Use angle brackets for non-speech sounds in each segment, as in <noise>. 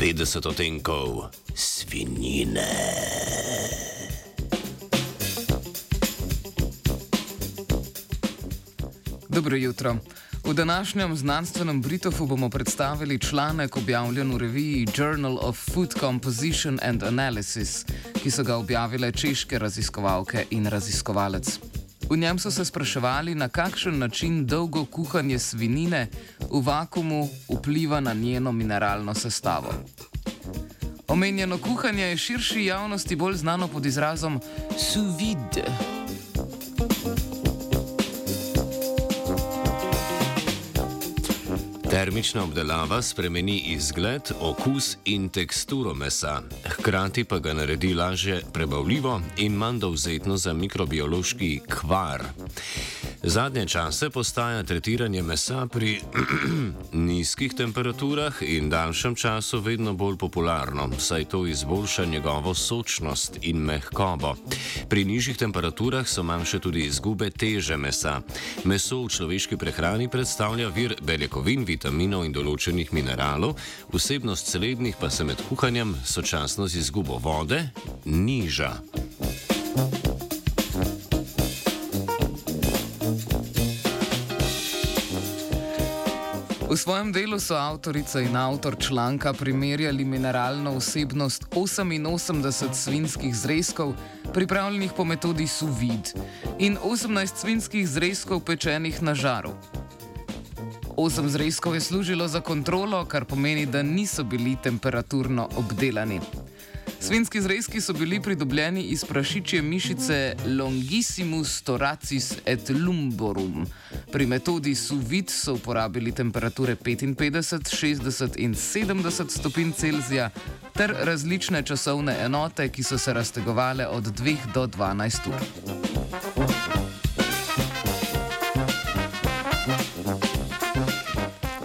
50 odtenkov svinjine. Dobro jutro. V današnjem znanstvenem Britofu bomo predstavili članek objavljen v reviji Journal of Food Composition and Analysis, ki so ga objavile češke raziskovalke in raziskovalec. V njem so se spraševali, na kakšen način dolgo kuhanje svinine v vakumu vpliva na njeno mineralno sestavo. Omenjeno kuhanje je širši javnosti bolj znano pod izrazom sous vide. Termična obdelava spremeni izgled, okus in teksturo mesa, hkrati pa ga naredi lažje prebavljivo in manj dovzetno za mikrobiološki kvar. Zadnje čase postaja tretiranje mesa pri <clears throat> nizkih temperaturah in daljšem času vedno bolj popularno, saj to izboljša njegovo sočnost in mehkobo. Pri nižjih temperaturah so manjše tudi izgube teže mesa. Meso v človeški prehrani predstavlja vir beljakovin, vitaminov in določenih mineralov, vsebnost slednjih pa se med kuhanjem sočasno z izgubo vode niža. V svojem delu so avtorica in avtor članka primerjali mineralno vsebnost 88 svinskih zrezkov, pripravljenih po metodi SUVID, in 18 svinskih zrezkov pečenih na žaru. Osem zrezkov je služilo za kontrolo, kar pomeni, da niso bili temperaturno obdelani. Svinski zrezki so bili pridobljeni iz prašičje mišice Longissimus thoracis et lumborum. Pri metodi SUVIT so uporabili temperature 55, 60 in 70 stopinj Celzija ter različne časovne enote, ki so se raztegovale od 2 do 12 ur.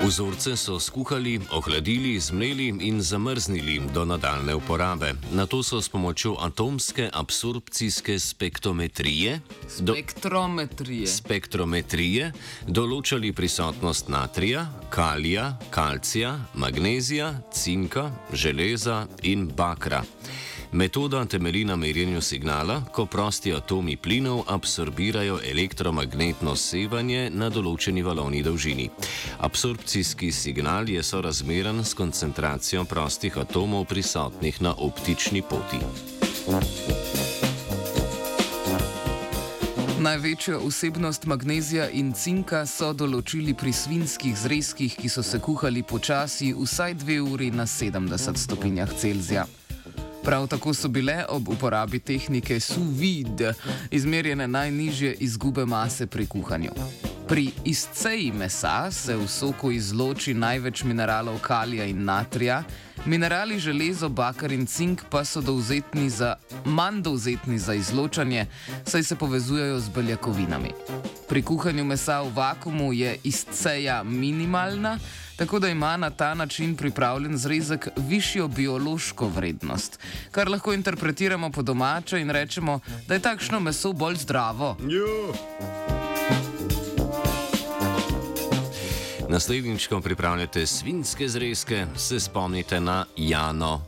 Vzorce so skuhali, ohladili, zmleli in zamrznili do nadaljne uporabe. Na to so s pomočjo atomske absorpcijske spektrometrije, Spektrometrije. spektrometrije določali prisotnost natrija, kalija, kalcija, magnezija, cinka, železa in bakra. Metoda temelji na merjenju signala, ko prosti atomi plinov absorbirajo elektromagnetno sevanje na določeni valovni dolžini. Absorpcijski signal je sorazmeren s koncentracijo prostih atomov prisotnih na optični poti. Največjo vsebnost magnezija in cinka so določili pri svinskih zrezkih, ki so se kuhali počasi vsaj dve uri na 70 stopinjah Celzija. Prav tako so bile ob uporabi tehnike sous vide izmerjene najnižje izgube mase pri kuhanju. Pri izceji mesa se v soku izloči največ mineralov kalija in natrija, minerali železo, bakar in cink pa so dovzetni za, manj dovzetni za izločanje, saj se povezujejo z beljakovinami. Pri kuhanju mesa v vakumu je izceja minimalna, tako da ima na ta način pripravljen zrezek višjo biološko vrednost, kar lahko interpretiramo po domače in rečemo, da je takšno meso bolj zdravo. Naslednjič, ko pripravljate svinske zrezke, se spomnite na Jano.